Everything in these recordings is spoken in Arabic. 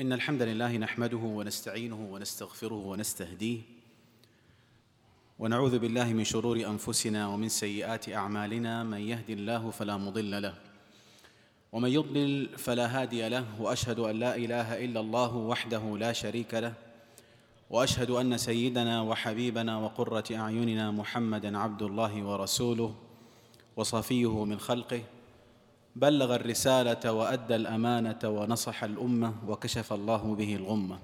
إن الحمد لله نحمده ونستعينه ونستغفره ونستهديه ونعوذ بالله من شرور أنفسنا ومن سيئات أعمالنا من يهد الله فلا مضل له ومن يضلل فلا هادي له وأشهد أن لا إله إلا الله وحده لا شريك له وأشهد أن سيدنا وحبيبنا وقرة أعيننا محمدا عبد الله ورسوله وصفيه من خلقه بلغ الرسالة وأدى الأمانة ونصح الأمة وكشف الله به الغمة.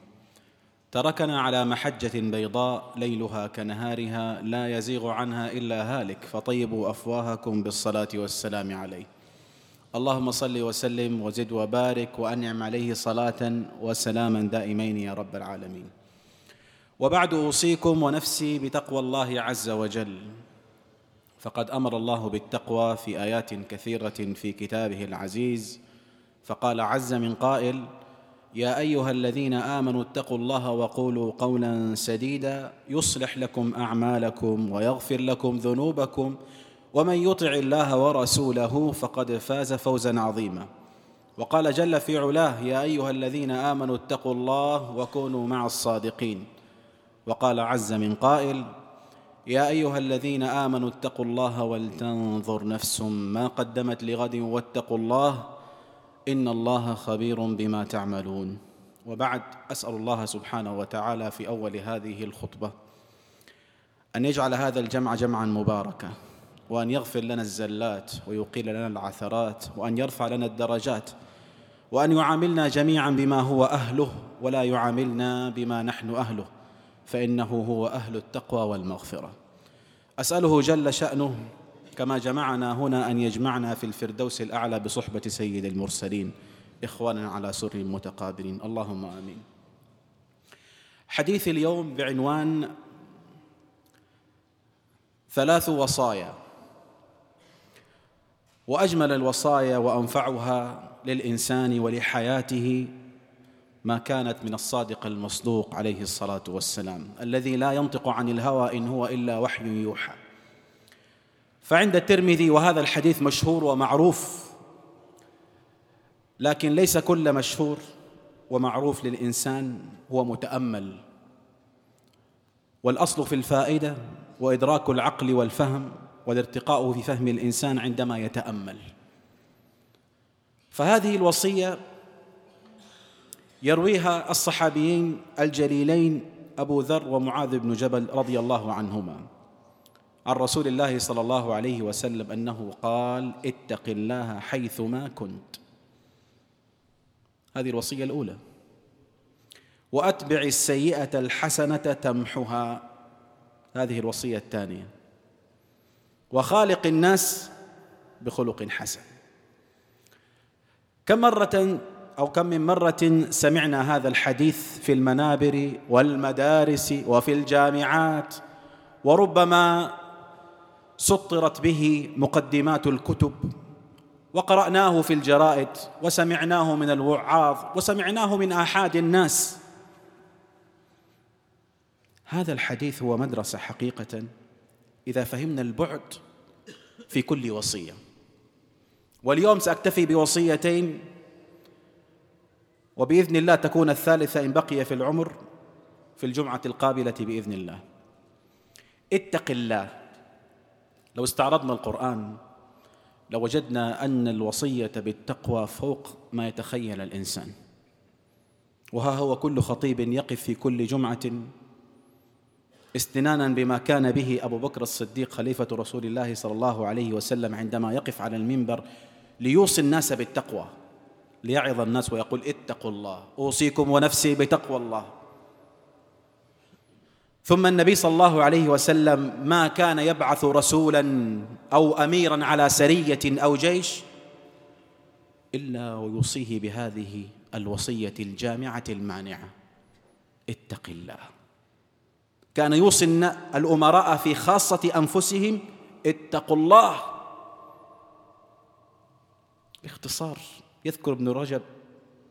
تركنا على محجة بيضاء ليلها كنهارها لا يزيغ عنها إلا هالك فطيبوا أفواهكم بالصلاة والسلام عليه. اللهم صل وسلم وزد وبارك وأنعم عليه صلاة وسلاما دائمين يا رب العالمين. وبعد أوصيكم ونفسي بتقوى الله عز وجل. فقد أمر الله بالتقوى في آيات كثيرة في كتابه العزيز. فقال عز من قائل يا أيها الذين آمنوا اتقوا الله وقولوا قولا سديدا يصلح لكم أعمالكم ويغفر لكم ذنوبكم ومن يطع الله ورسوله فقد فاز فوزا عظيما. وقال جل في علاه يا أيها الذين آمنوا اتقوا الله وكونوا مع الصادقين. وقال عز من قائل يا أيها الذين آمنوا اتقوا الله ولتنظر نفس ما قدمت لغد واتقوا الله إن الله خبير بما تعملون. وبعد أسأل الله سبحانه وتعالى في أول هذه الخطبة أن يجعل هذا الجمع جمعا مباركا وأن يغفر لنا الزلات ويقيل لنا العثرات وأن يرفع لنا الدرجات وأن يعاملنا جميعا بما هو أهله ولا يعاملنا بما نحن أهله. فإنه هو أهل التقوى والمغفرة. أسأله جل شأنه كما جمعنا هنا أن يجمعنا في الفردوس الأعلى بصحبة سيد المرسلين إخوانا على سر متقابلين. اللهم آمين. حديث اليوم بعنوان ثلاث وصايا. وأجمل الوصايا وأنفعها للإنسان ولحياته ما كانت من الصادق المصدوق عليه الصلاة والسلام الذي لا ينطق عن الهوى إن هو إلا وحي يوحى. فعند الترمذي وهذا الحديث مشهور ومعروف لكن ليس كل مشهور ومعروف للإنسان هو متأمل. والأصل في الفائدة وإدراك العقل والفهم والارتقاء في فهم الإنسان عندما يتأمل. فهذه الوصية يرويها الصحابيين الجليلين أبو ذر ومعاذ بن جبل رضي الله عنهما. عن رسول الله صلى الله عليه وسلم أنه قال اتق الله حيثما كنت. هذه الوصية الأولى. وأتبع السيئة الحسنة تمحها. هذه الوصية الثانية. وخالق الناس بخلق حسن. كم مرة أو كم من مرة سمعنا هذا الحديث في المنابر والمدارس وفي الجامعات وربما سطرت به مقدمات الكتب وقرأناه في الجرائد وسمعناه من الوعاظ وسمعناه من آحاد الناس. هذا الحديث هو مدرسة حقيقة إذا فهمنا البعد في كل وصية. واليوم سأكتفي بوصيتين وبإذن الله تكون الثالثة إن بقي في العمر في الجمعة القابلة بإذن الله. اتق الله. لو استعرضنا القرآن لوجدنا أن الوصية بالتقوى فوق ما يتخيل الإنسان. وها هو كل خطيب يقف في كل جمعة استنانا بما كان به أبو بكر الصديق خليفة رسول الله صلى الله عليه وسلم عندما يقف على المنبر ليوصي الناس بالتقوى. ليعظ الناس ويقول اتقوا الله أوصيكم ونفسي بتقوى الله. ثم النبي صلى الله عليه وسلم ما كان يبعث رسولا أو اميرا على سرية أو جيش إلا ويوصيه بهذه الوصية الجامعة المانعة اتق الله. كان يوصي الأمراء في خاصة أنفسهم اتقوا الله. باختصار يذكر ابن رجب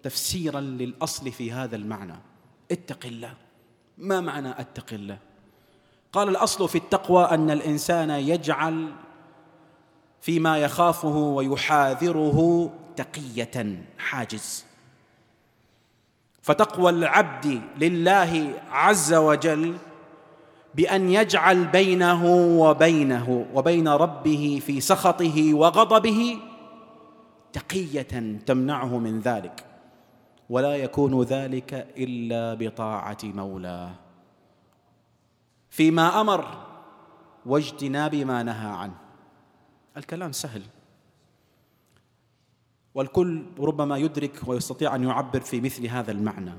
تفسيرا للأصل في هذا المعنى. اتق الله. ما معنى اتق الله؟ قال الأصل في التقوى أن الإنسان يجعل فيما يخافه ويحاذره تقية حاجز. فتقوى العبد لله عز وجل بأن يجعل بينه وبينه وبين ربه في سخطه وغضبه تقية تمنعه من ذلك. ولا يكون ذلك إلا بطاعة مولاه فيما أمر واجتناب ما نهى عنه. الكلام سهل. والكل ربما يدرك ويستطيع أن يعبر في مثل هذا المعنى.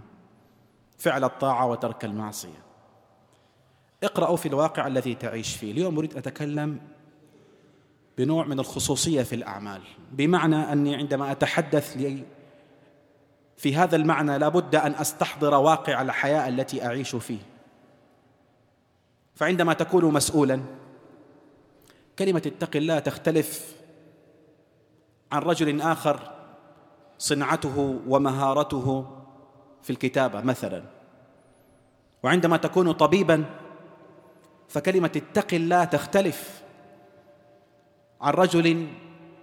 فعل الطاعة وترك المعصية. اقرأوا في الواقع الذي تعيش فيه. اليوم أريد أتكلم بنوع من الخصوصية في الأعمال. بمعنى أني عندما أتحدث لي في هذا المعنى لابد أن أستحضر واقع الحياة التي أعيش فيه. فعندما تكون مسؤولا كلمة اتق الله تختلف عن رجل آخر صنعته ومهارته في الكتابة مثلا. وعندما تكون طبيبا فكلمة اتق الله تختلف عن رجل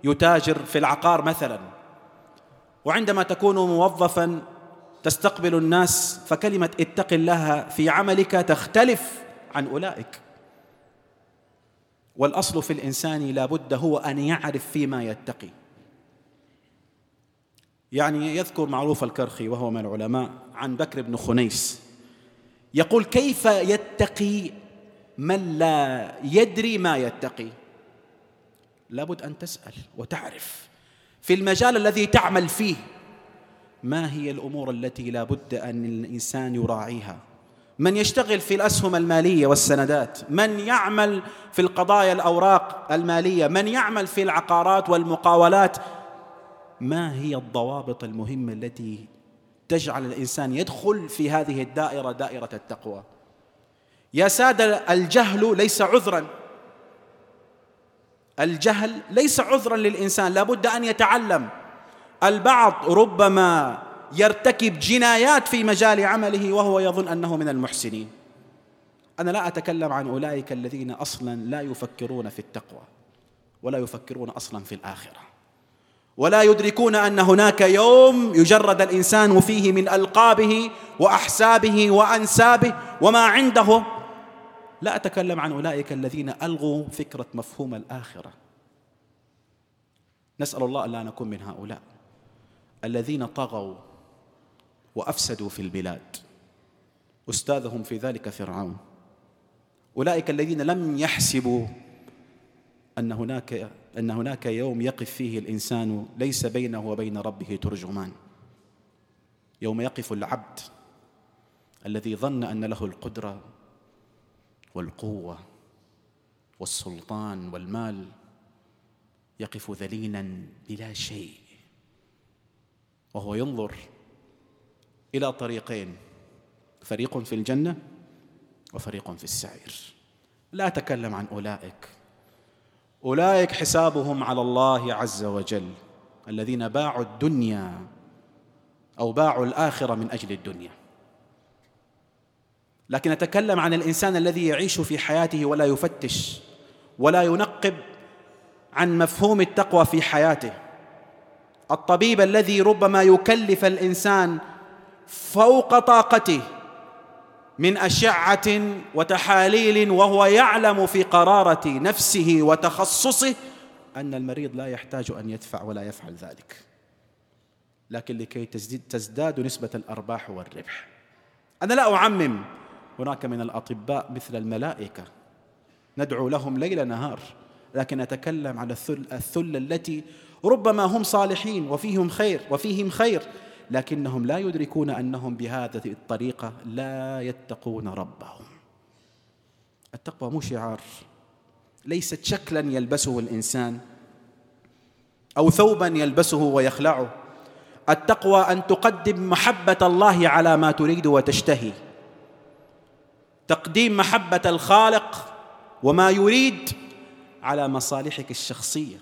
يتاجر في العقار مثلا وعندما تكون موظفا تستقبل الناس فكلمة اتق الله في عملك تختلف عن أولئك. والأصل في الإنسان لا بد هو أن يعرف فيما يتقي. يعني يذكر معروف الكرخي وهو من العلماء عن بكر بن خنيس. يقول كيف يتقي من لا يدري ما يتقي؟ لابد أن تسأل وتعرف في المجال الذي تعمل فيه. ما هي الأمور التي لا بد أن الإنسان يراعيها؟ من يشتغل في الأسهم المالية والسندات؟ من يعمل في القضايا الأوراق المالية؟ من يعمل في العقارات والمقاولات؟ ما هي الضوابط المهمة التي تجعل الإنسان يدخل في هذه الدائرة دائرة التقوى؟ يا سادة الجهل ليس عذرا. الجهل ليس عذرا للإنسان لابد أن يتعلم. البعض ربما يرتكب جنايات في مجال عمله وهو يظن أنه من المحسنين. أنا لا أتكلم عن أولئك الذين أصلا لا يفكرون في التقوى ولا يفكرون أصلا في الآخرة. ولا يدركون أن هناك يوم يجرد الإنسان فيه من ألقابه وأحسابه وأنسابه وما عنده لا أتكلم عن أولئك الذين ألغوا فكرة مفهوم الآخرة. نسأل الله ألا نكون من هؤلاء الذين طغوا وأفسدوا في البلاد. أستاذهم في ذلك فرعون. أولئك الذين لم يحسبوا أن هناك أن هناك يوم يقف فيه الإنسان ليس بينه وبين ربه ترجمان. يوم يقف العبد الذي ظن أن له القدرة والقوة والسلطان والمال يقف ذليلا بلا شيء وهو ينظر إلى طريقين فريق في الجنة وفريق في السعير. لا أتكلم عن أولئك. أولئك حسابهم على الله عز وجل الذين باعوا الدنيا أو باعوا الآخرة من أجل الدنيا. لكن أتكلم عن الإنسان الذي يعيش في حياته ولا يفتش ولا ينقب عن مفهوم التقوى في حياته. الطبيب الذي ربما يكلف الإنسان فوق طاقته من أشعة وتحاليل وهو يعلم في قرارة نفسه وتخصصه أن المريض لا يحتاج أن يدفع ولا يفعل ذلك. لكن لكي تزداد نسبة الأرباح والربح. أنا لا أعمم هناك من الأطباء مثل الملائكة. ندعو لهم ليل نهار لكن أتكلم على الثل, الثل التي ربما هم صالحين وفيهم خير وفيهم خير لكنهم لا يدركون أنهم بهذه الطريقة لا يتقون ربهم. التقوى مو شعار. ليست شكلا يلبسه الإنسان أو ثوبا يلبسه ويخلعه. التقوى أن تقدم محبة الله على ما تريد وتشتهي. تقديم محبة الخالق وما يريد على مصالحك الشخصية.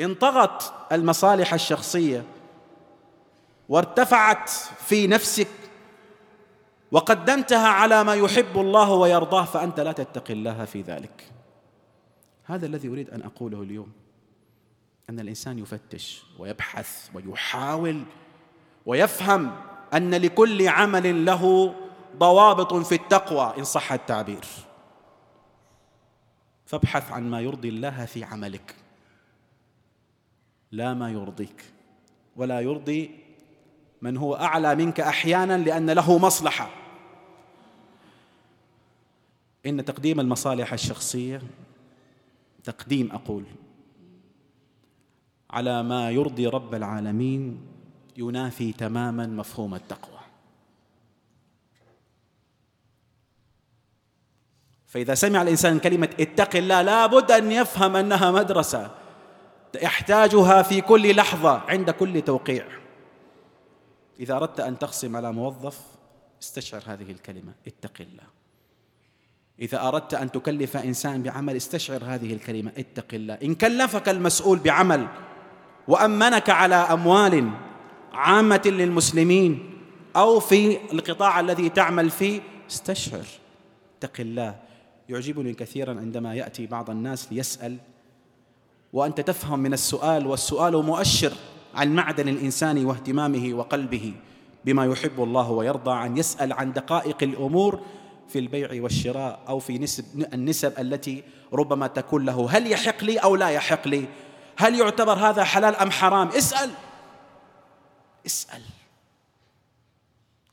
إن طغت المصالح الشخصية وارتفعت في نفسك وقدمتها على ما يحب الله ويرضاه فأنت لا تتقي الله في ذلك. هذا الذي أريد أن أقوله اليوم أن الإنسان يفتش ويبحث ويحاول ويفهم أن لكل عمل له ضوابط في التقوى إن صح التعبير. فابحث عن ما يرضي الله في عملك. لا ما يرضيك. ولا يرضي من هو أعلى منك أحيانا لأن له مصلحة. إن تقديم المصالح الشخصية تقديم أقول على ما يرضي رب العالمين ينافي تماما مفهوم التقوى. فإذا سمع الإنسان كلمة اتق الله لابد أن يفهم أنها مدرسة يحتاجها في كل لحظة عند كل توقيع. إذا أردت أن تقسم على موظف استشعر هذه الكلمة اتق الله. إذا أردت أن تكلف إنسان بعمل استشعر هذه الكلمة اتق الله. إن كلفك المسؤول بعمل وأمنك على أموال عامة للمسلمين أو في القطاع الذي تعمل فيه استشعر اتق الله. يعجبني كثيرا عندما يأتي بعض الناس ليسأل وأنت تفهم من السؤال والسؤال مؤشر عن معدن الإنسان واهتمامه وقلبه بما يحب الله ويرضى أن يسأل عن دقائق الأمور في البيع والشراء أو في نسب النسب التي ربما تكون له. هل يحق لي أو لا يحق لي؟ هل يعتبر هذا حلال أم حرام؟ اسأل. اسأل.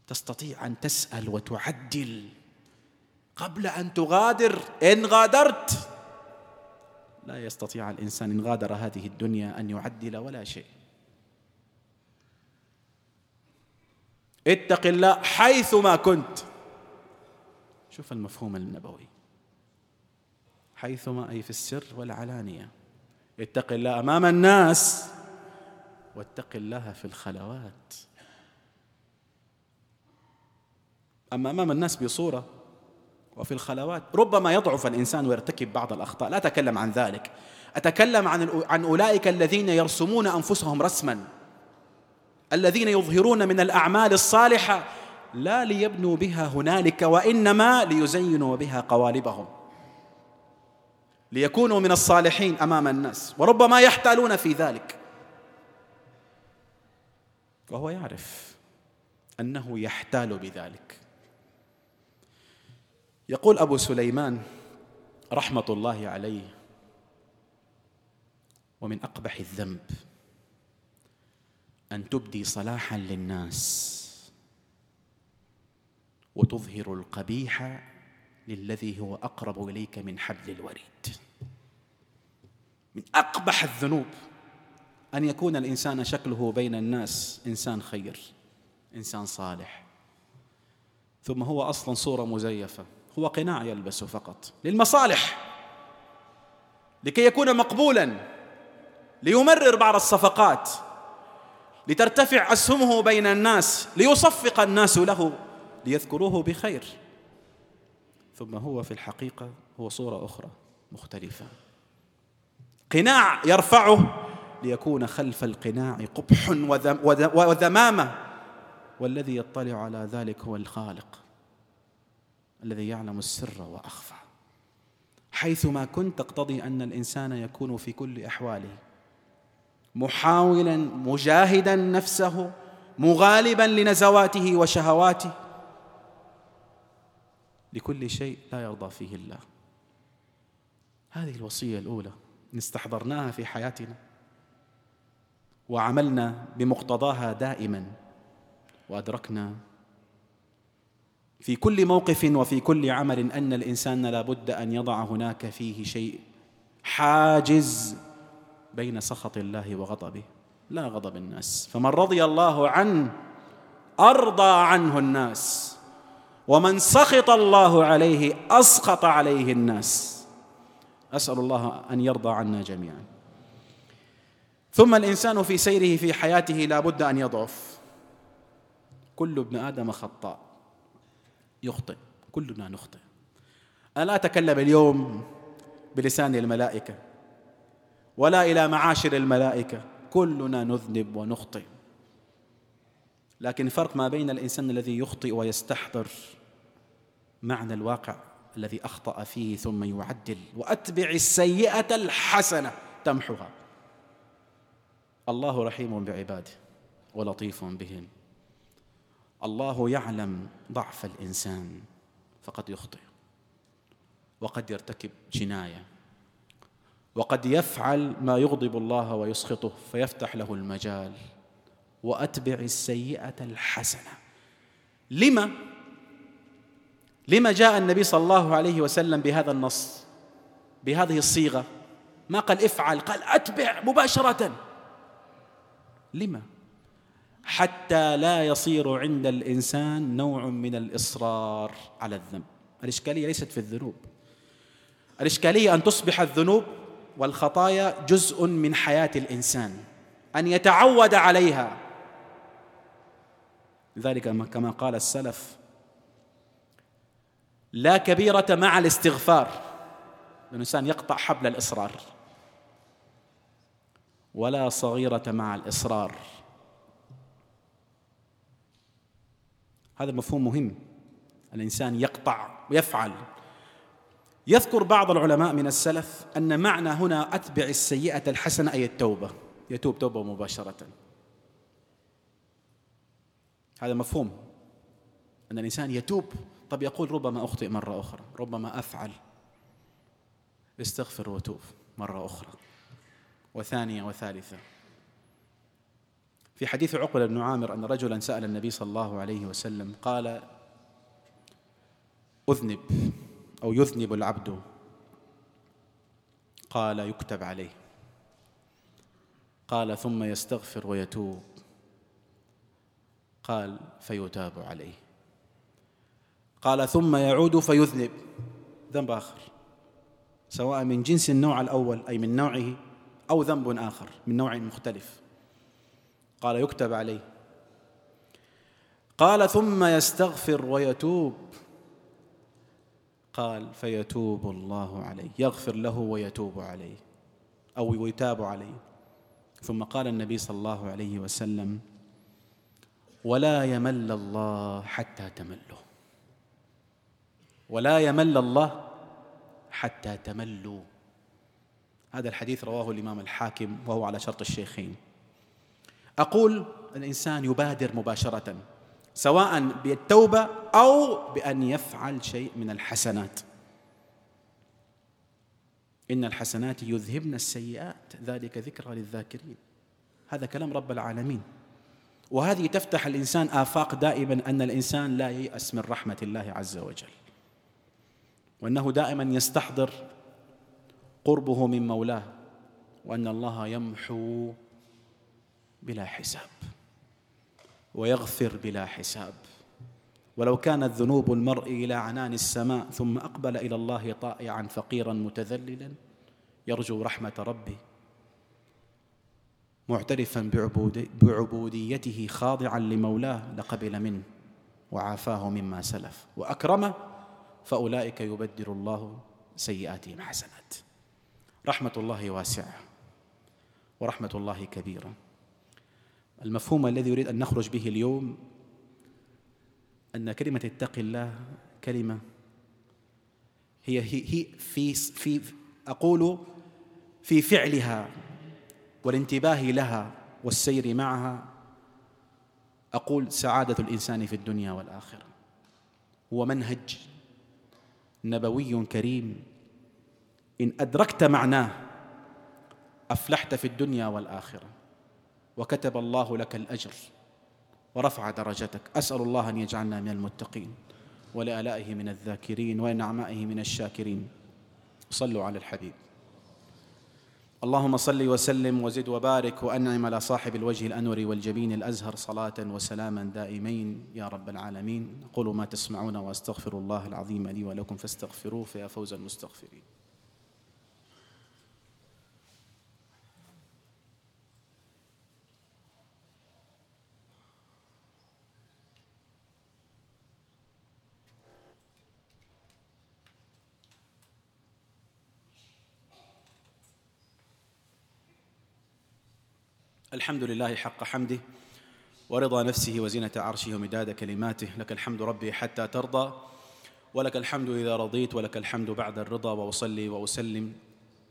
تستطيع أن تسأل وتعدل. قبل أن تغادر إن غادرت. لا يستطيع الإنسان إن غادر هذه الدنيا أن يعدل ولا شيء. اتق الله حيثما كنت. شوف المفهوم النبوي. حيثما أي في السر والعلانية. اتق الله أمام الناس. واتق الله في الخلوات. أما أمام الناس بصورة. وفي الخلوات ربما يضعف الإنسان ويرتكب بعض الأخطاء. لا أتكلم عن ذلك. أتكلم عن عن أولئك الذين يرسمون أنفسهم رسما. الذين يظهرون من الأعمال الصالحة لا ليبنوا بها هنالك وإنما ليزينوا بها قوالبهم. ليكونوا من الصالحين أمام الناس. وربما يحتالون في ذلك. وهو يعرف أنه يحتال بذلك. يقول أبو سليمان رحمة الله عليه ومن أقبح الذنب أن تبدي صلاحا للناس وتظهر القبيح للذي هو أقرب إليك من حبل الوريد. من أقبح الذنوب أن يكون الإنسان شكله بين الناس إنسان خير إنسان صالح. ثم هو أصلا صورة مزيفة. هو قناع يلبسه فقط. للمصالح. لكي يكون مقبولا. ليمرر بعض الصفقات. لترتفع أسهمه بين الناس. ليصفق الناس له. ليذكروه بخير. ثم هو في الحقيقة هو صورة أخرى مختلفة. قناع يرفعه ليكون خلف القناع قبح وذمامة. والذي يطلع على ذلك هو الخالق. الذي يعلم السر وأخفى. حيثما كنت تقتضي أن الإنسان يكون في كل أحواله محاولا مجاهدا نفسه مغالبا لنزواته وشهواته لكل شيء لا يرضى فيه الله. هذه الوصية الأولى ان استحضرناها في حياتنا وعملنا بمقتضاها دائما وأدركنا في كل موقف وفي كل عمل أن الإنسان لابد أن يضع هناك فيه شيء حاجز بين سخط الله وغضبه. لا غضب الناس. فمن رضي الله عنه أرضى عنه الناس. ومن سخط الله عليه أسخط عليه الناس. أسأل الله أن يرضى عنا جميعا. ثم الإنسان في سيره في حياته لا بد أن يضعف. كل ابن آدم خطاء. يخطئ كلنا نخطئ. أنا لا أتكلم اليوم بلسان الملائكة؟ ولا إلى معاشر الملائكة؟ كلنا نذنب ونخطئ. لكن فرق ما بين الإنسان الذي يخطئ ويستحضر معنى الواقع الذي أخطأ فيه ثم يعدل. وأتبع السيئة الحسنة تمحها الله رحيم بعباده ولطيف بهم. الله يعلم ضعف الإنسان فقد يخطئ وقد يرتكب جناية وقد يفعل ما يغضب الله ويسخطه فيفتح له المجال وأتبع السيئة الحسنة. لما؟ لما جاء النبي صلى الله عليه وسلم بهذا النص بهذه الصيغة؟ ما قال افعل قال أتبع مباشرة. لما؟ حتى لا يصير عند الإنسان نوع من الإصرار على الذنب. الإشكالية ليست في الذنوب. الإشكالية أن تصبح الذنوب والخطايا جزء من حياة الإنسان. أن يتعود عليها. لذلك كما قال السلف لا كبيرة مع الاستغفار. الإنسان يقطع حبل الإصرار. ولا صغيرة مع الإصرار. هذا مفهوم مهم. الإنسان يقطع ويفعل يذكر بعض العلماء من السلف أن معنى هنا أتبع السيئة الحسنة أي التوبة. يتوب توبة مباشرة. هذا مفهوم. أن الإنسان يتوب. طب يقول ربما أخطئ مرة أخرى. ربما أفعل. استغفر وتوب مرة أخرى. وثانية وثالثة. في حديث عقبة بن عامر أن رجلا سأل النبي صلى الله عليه وسلم قال أذنب أو يذنب العبد. قال يكتب عليه. قال ثم يستغفر ويتوب. قال فيتاب عليه. قال ثم يعود فيذنب. ذنب آخر. سواء من جنس النوع الأول أي من نوعه أو ذنب آخر من نوع مختلف. قال يكتب عليه. قال ثم يستغفر ويتوب. قال فيتوب الله عليه. يغفر له ويتوب عليه أو يتاب عليه. ثم قال النبي صلى الله عليه وسلم ولا يمل الله حتى تملوا ولا يمل الله حتى تملوا هذا الحديث رواه الإمام الحاكم وهو على شرط الشيخين. أقول الإنسان يبادر مباشرة سواء بالتوبة أو بأن يفعل شيء من الحسنات. إن الحسنات يذهبن السيئات ذلك ذكرى للذاكرين. هذا كلام رب العالمين. وهذه تفتح الإنسان آفاق دائما أن الإنسان لا ييأس من رحمة الله عز وجل. وأنه دائما يستحضر قربه من مولاه وأن الله يمحو بلا حساب. ويغفر بلا حساب. ولو كانت ذنوب المرء إلى عنان السماء ثم أقبل إلى الله طائعا فقيرا متذللا يرجو رحمة ربه. معترفا بعبوديته خاضعا لمولاه لقبل منه وعافاه مما سلف. وأكرمه فأولئك يبدل الله سيئاتهم حسنات. رحمة الله واسعة ورحمة الله كبيرة. المفهوم الذي يريد أن نخرج به اليوم أن كلمة اتق الله كلمة هي هي في في أقول في فعلها والانتباه لها والسير معها. أقول سعادة الإنسان في الدنيا والآخرة. هو منهج نبوي كريم. إن أدركت معناه أفلحت في الدنيا والآخرة. وكتب الله لك الأجر ورفع درجتك. أسأل الله أن يجعلنا من المتقين ولآلائه من الذاكرين ولنعمائه من الشاكرين. صلوا على الحبيب. اللهم صل وسلم وزد وبارك وأنعم على صاحب الوجه الأنور والجبين الأزهر صلاة وسلاما دائمين. يا رب العالمين قولوا ما تسمعون واستغفر الله العظيم لي ولكم فاستغفروه فيا فوز المستغفرين. الحمد لله حق حمده ورضا نفسه وزينة عرشه ومداد كلماته. لك الحمد ربي حتى ترضى ولك الحمد إذا رضيت ولك الحمد بعد الرضا وأصلي وأسلم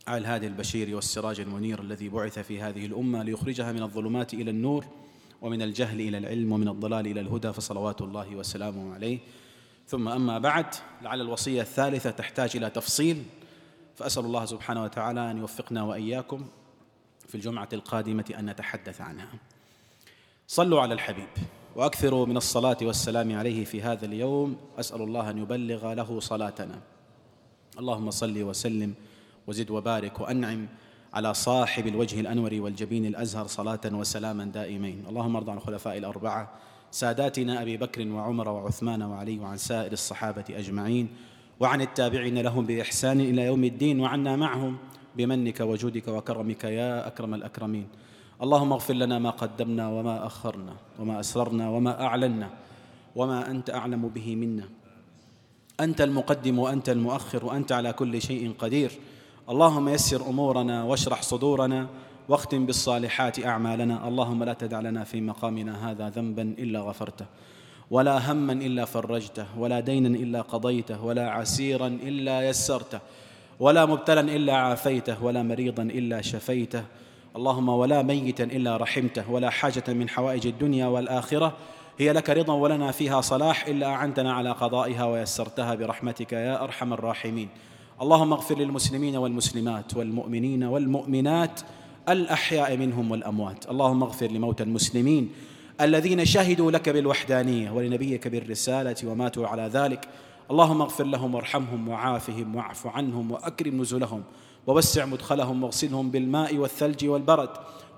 على الهادي البشير والسراج المنير الذي بعث في هذه الأمة ليخرجها من الظلمات إلى النور ومن الجهل إلى العلم ومن الضلال إلى الهدى فصلوات الله وسلامه عليه. ثم أما بعد لعل الوصية الثالثة تحتاج إلى تفصيل فأسأل الله سبحانه وتعالى أن يوفقنا وإياكم في الجمعة القادمة أن نتحدث عنها. صلوا على الحبيب وأكثروا من الصلاة والسلام عليه في هذا اليوم. أسأل الله أن يبلغ له صلاتنا. اللهم صل وسلم وزد وبارك وأنعم على صاحب الوجه الأنور والجبين الأزهر صلاة وسلاما دائمين. اللهم ارض عن الخلفاء الأربعة ساداتنا أبي بكر وعمر وعثمان وعلي وعن سائر الصحابة أجمعين وعن التابعين لهم بإحسان إلى يوم الدين وعنا معهم. بمنك وجودك وكرمك يا أكرم الأكرمين. اللهم اغفر لنا ما قدمنا وما أخرنا وما أسررنا وما أعلنا وما أنت أعلم به منا. أنت المقدم وأنت المؤخر وأنت على كل شيء قدير. اللهم يسر أمورنا واشرح صدورنا واختم بالصالحات أعمالنا. اللهم لا تدع لنا في مقامنا هذا ذنبا إلا غفرته ولا هما إلا فرجته ولا دينا إلا قضيته ولا عسيرا إلا يسرته. ولا مبتلا إلا عافيته ولا مريضا إلا شفيته. اللهم ولا ميتا إلا رحمته ولا حاجة من حوائج الدنيا والآخرة. هي لك رضا ولنا فيها صلاح إلا أعنتنا على قضائها ويسرتها برحمتك يا أرحم الراحمين. اللهم اغفر للمسلمين والمسلمات والمؤمنين والمؤمنات الأحياء منهم والأموات. اللهم اغفر لموتى المسلمين الذين شهدوا لك بالوحدانية ولنبيك بالرسالة وماتوا على ذلك. اللهم اغفر لهم وارحمهم وعافهم واعف عنهم وأكرم نزلهم ووسع مدخلهم واغسلهم بالماء والثلج والبرد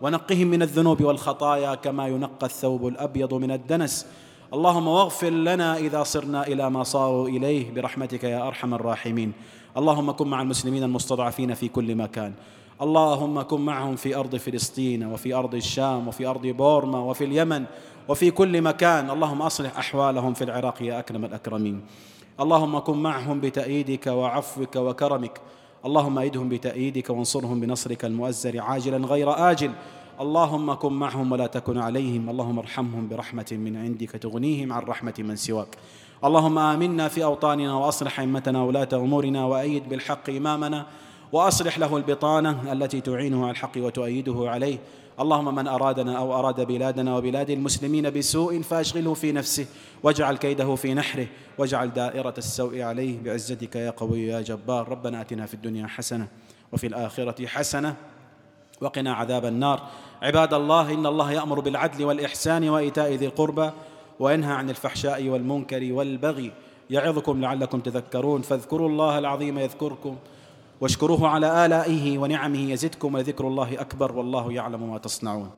ونقهم من الذنوب والخطايا كما ينقى الثوب الأبيض من الدنس. اللهم واغفر لنا إذا صرنا إلى ما صاروا إليه. برحمتك يا أرحم الراحمين. اللهم كن مع المسلمين المستضعفين في كل مكان. اللهم كن معهم في أرض فلسطين وفي أرض الشام وفي أرض بورما وفي اليمن وفي كل مكان. اللهم أصلح أحوالهم في العراق يا أكرم الأكرمين. اللهم كن معهم بتأييدك وعفوك وكرمك. اللهم ايدهم بتأييدك وانصرهم بنصرك المؤزر عاجلا غير آجل. اللهم كن معهم ولا تكن عليهم. اللهم ارحمهم برحمة من عندك تغنيهم عن رحمة من سواك. اللهم آمنا في أوطاننا وأصلح أئمتنا ولاة أمورنا وأيد بالحق إمامنا وأصلح له البطانة التي تعينه على الحق وتؤيده عليه. اللهم من أرادنا أو أراد بلادنا وبلاد المسلمين بسوء فأشغله في نفسه واجعل كيده في نحره واجعل دائرة السوء عليه بعزتك يا قوي يا جبار. ربنا أتنا في الدنيا حسنة وفي الآخرة حسنة وقنا عذاب النار. عباد الله إن الله يأمر بالعدل والإحسان وإيتاء ذي القربى وينهى عن الفحشاء والمنكر والبغي يعظكم لعلكم تذكرون فاذكروا الله العظيم يذكركم واشكروه على آلائه ونعمه يزدكم وذكر الله أكبر والله يعلم ما تصنعون